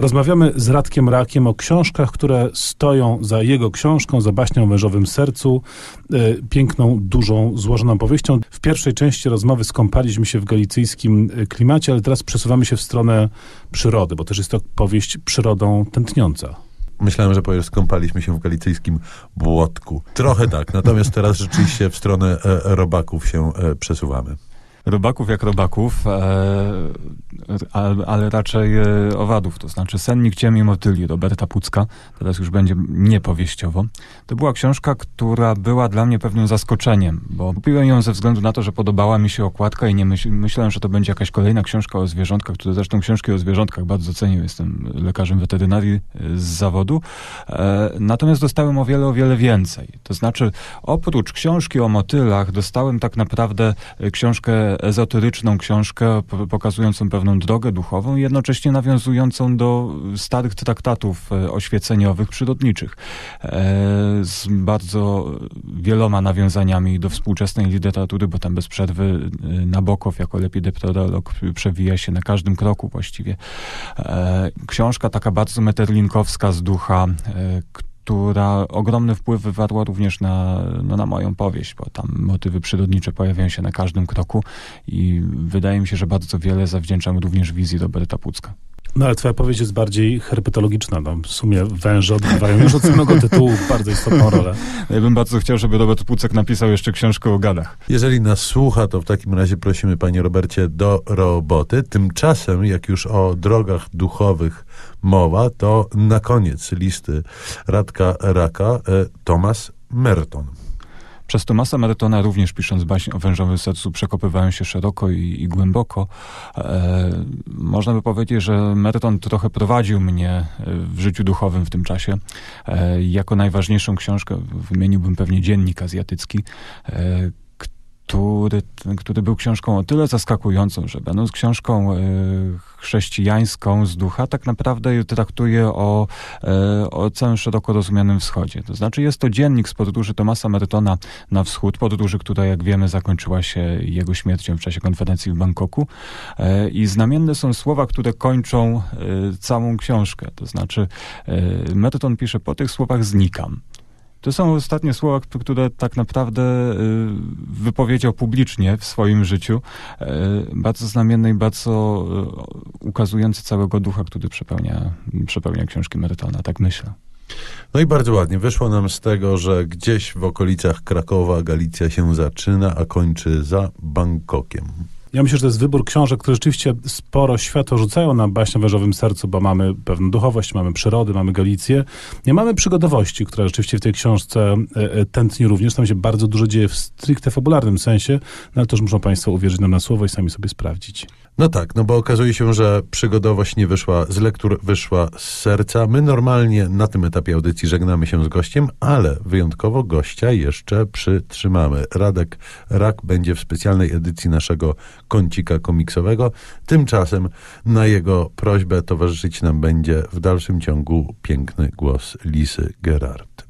Rozmawiamy z Radkiem Rakiem o książkach, które stoją za jego książką, za baśnią o mężowym sercu, e, piękną, dużą, złożoną powieścią. W pierwszej części rozmowy skąpaliśmy się w galicyjskim e, klimacie, ale teraz przesuwamy się w stronę przyrody, bo też jest to powieść przyrodą tętniąca. Myślałem, że powiesz, skąpaliśmy się w galicyjskim błotku. Trochę tak, natomiast teraz rzeczywiście w stronę e, robaków się e, przesuwamy. Robaków jak robaków, e, ale, raczej e, owadów, to znaczy Sennik Ciemi Motyli Roberta Pucka, teraz już będzie niepowieściowo. To była książka, która była dla mnie pewnym zaskoczeniem, bo kupiłem ją ze względu na to, że podobała mi się okładka i nie myśl, myślałem, że to będzie jakaś kolejna książka o zwierzątkach, które zresztą książki o zwierzątkach bardzo cenię, jestem lekarzem weterynarii e, z zawodu. E, natomiast dostałem o wiele, o wiele więcej. To znaczy oprócz książki o motylach dostałem tak naprawdę książkę ezoteryczną książkę pokazującą pewną drogę duchową jednocześnie nawiązującą do starych traktatów e, oświeceniowych, przyrodniczych, e, z bardzo wieloma nawiązaniami do współczesnej literatury, bo tam bez przerwy e, Nabokow jako lepideptodolog przewija się na każdym kroku właściwie. Książka taka bardzo meterlinkowska z ducha, która ogromny wpływ wywarła również na, no, na moją powieść, bo tam motywy przyrodnicze pojawiają się na każdym kroku i wydaje mi się, że bardzo wiele zawdzięczam również wizji Roberta Pucka. No ale twoja powieść jest bardziej herpetologiczna. No, w sumie węże odgrywają już od samego tytułu bardzo istotną rolę. Ja bym bardzo chciał, żeby Robert Pucek napisał jeszcze książkę o gadach. Jeżeli nas słucha, to w takim razie prosimy, panie Robercie, do roboty. Tymczasem, jak już o drogach duchowych mowa, to na koniec listy Radka Raka e, Tomasz Merton. Przez Tomasa Mertona również pisząc baśń o wężowym sercu przekopywałem się szeroko i, i głęboko. E, można by powiedzieć, że Merton trochę prowadził mnie e, w życiu duchowym w tym czasie. E, jako najważniejszą książkę wymieniłbym pewnie Dziennik Azjatycki, e, który, który był książką o tyle zaskakującą, że będąc książką e, chrześcijańską z ducha, tak naprawdę traktuje o, e, o całym szeroko rozumianym wschodzie. To znaczy jest to dziennik z podróży Tomasa Mertona na wschód, podróży, która jak wiemy zakończyła się jego śmiercią w czasie konferencji w Bangkoku e, i znamienne są słowa, które kończą całą książkę. To znaczy Merton pisze, po tych słowach znikam. To są ostatnie słowa, które tak naprawdę y, wypowiedział publicznie w swoim życiu. Y, bardzo znamienne i bardzo y, ukazujące całego ducha, który przepełnia, przepełnia książki Merytona, tak myślę. No i bardzo ładnie. Wyszło nam z tego, że gdzieś w okolicach Krakowa Galicja się zaczyna, a kończy za Bangkokiem. Ja myślę, że to jest wybór książek, które rzeczywiście sporo światło rzucają na baśń wężowym sercu, bo mamy pewną duchowość, mamy przyrody, mamy Galicję. Nie mamy przygodowości, która rzeczywiście w tej książce e, e, tętni również. Tam się bardzo dużo dzieje w stricte fabularnym sensie, no ale też muszą Państwo uwierzyć nam na słowo i sami sobie sprawdzić. No tak, no bo okazuje się, że przygodowość nie wyszła z lektur, wyszła z serca. My normalnie na tym etapie audycji żegnamy się z gościem, ale wyjątkowo gościa jeszcze przytrzymamy. Radek Rak będzie w specjalnej edycji naszego kącika komiksowego. Tymczasem na jego prośbę towarzyszyć nam będzie w dalszym ciągu piękny głos Lisy Gerard.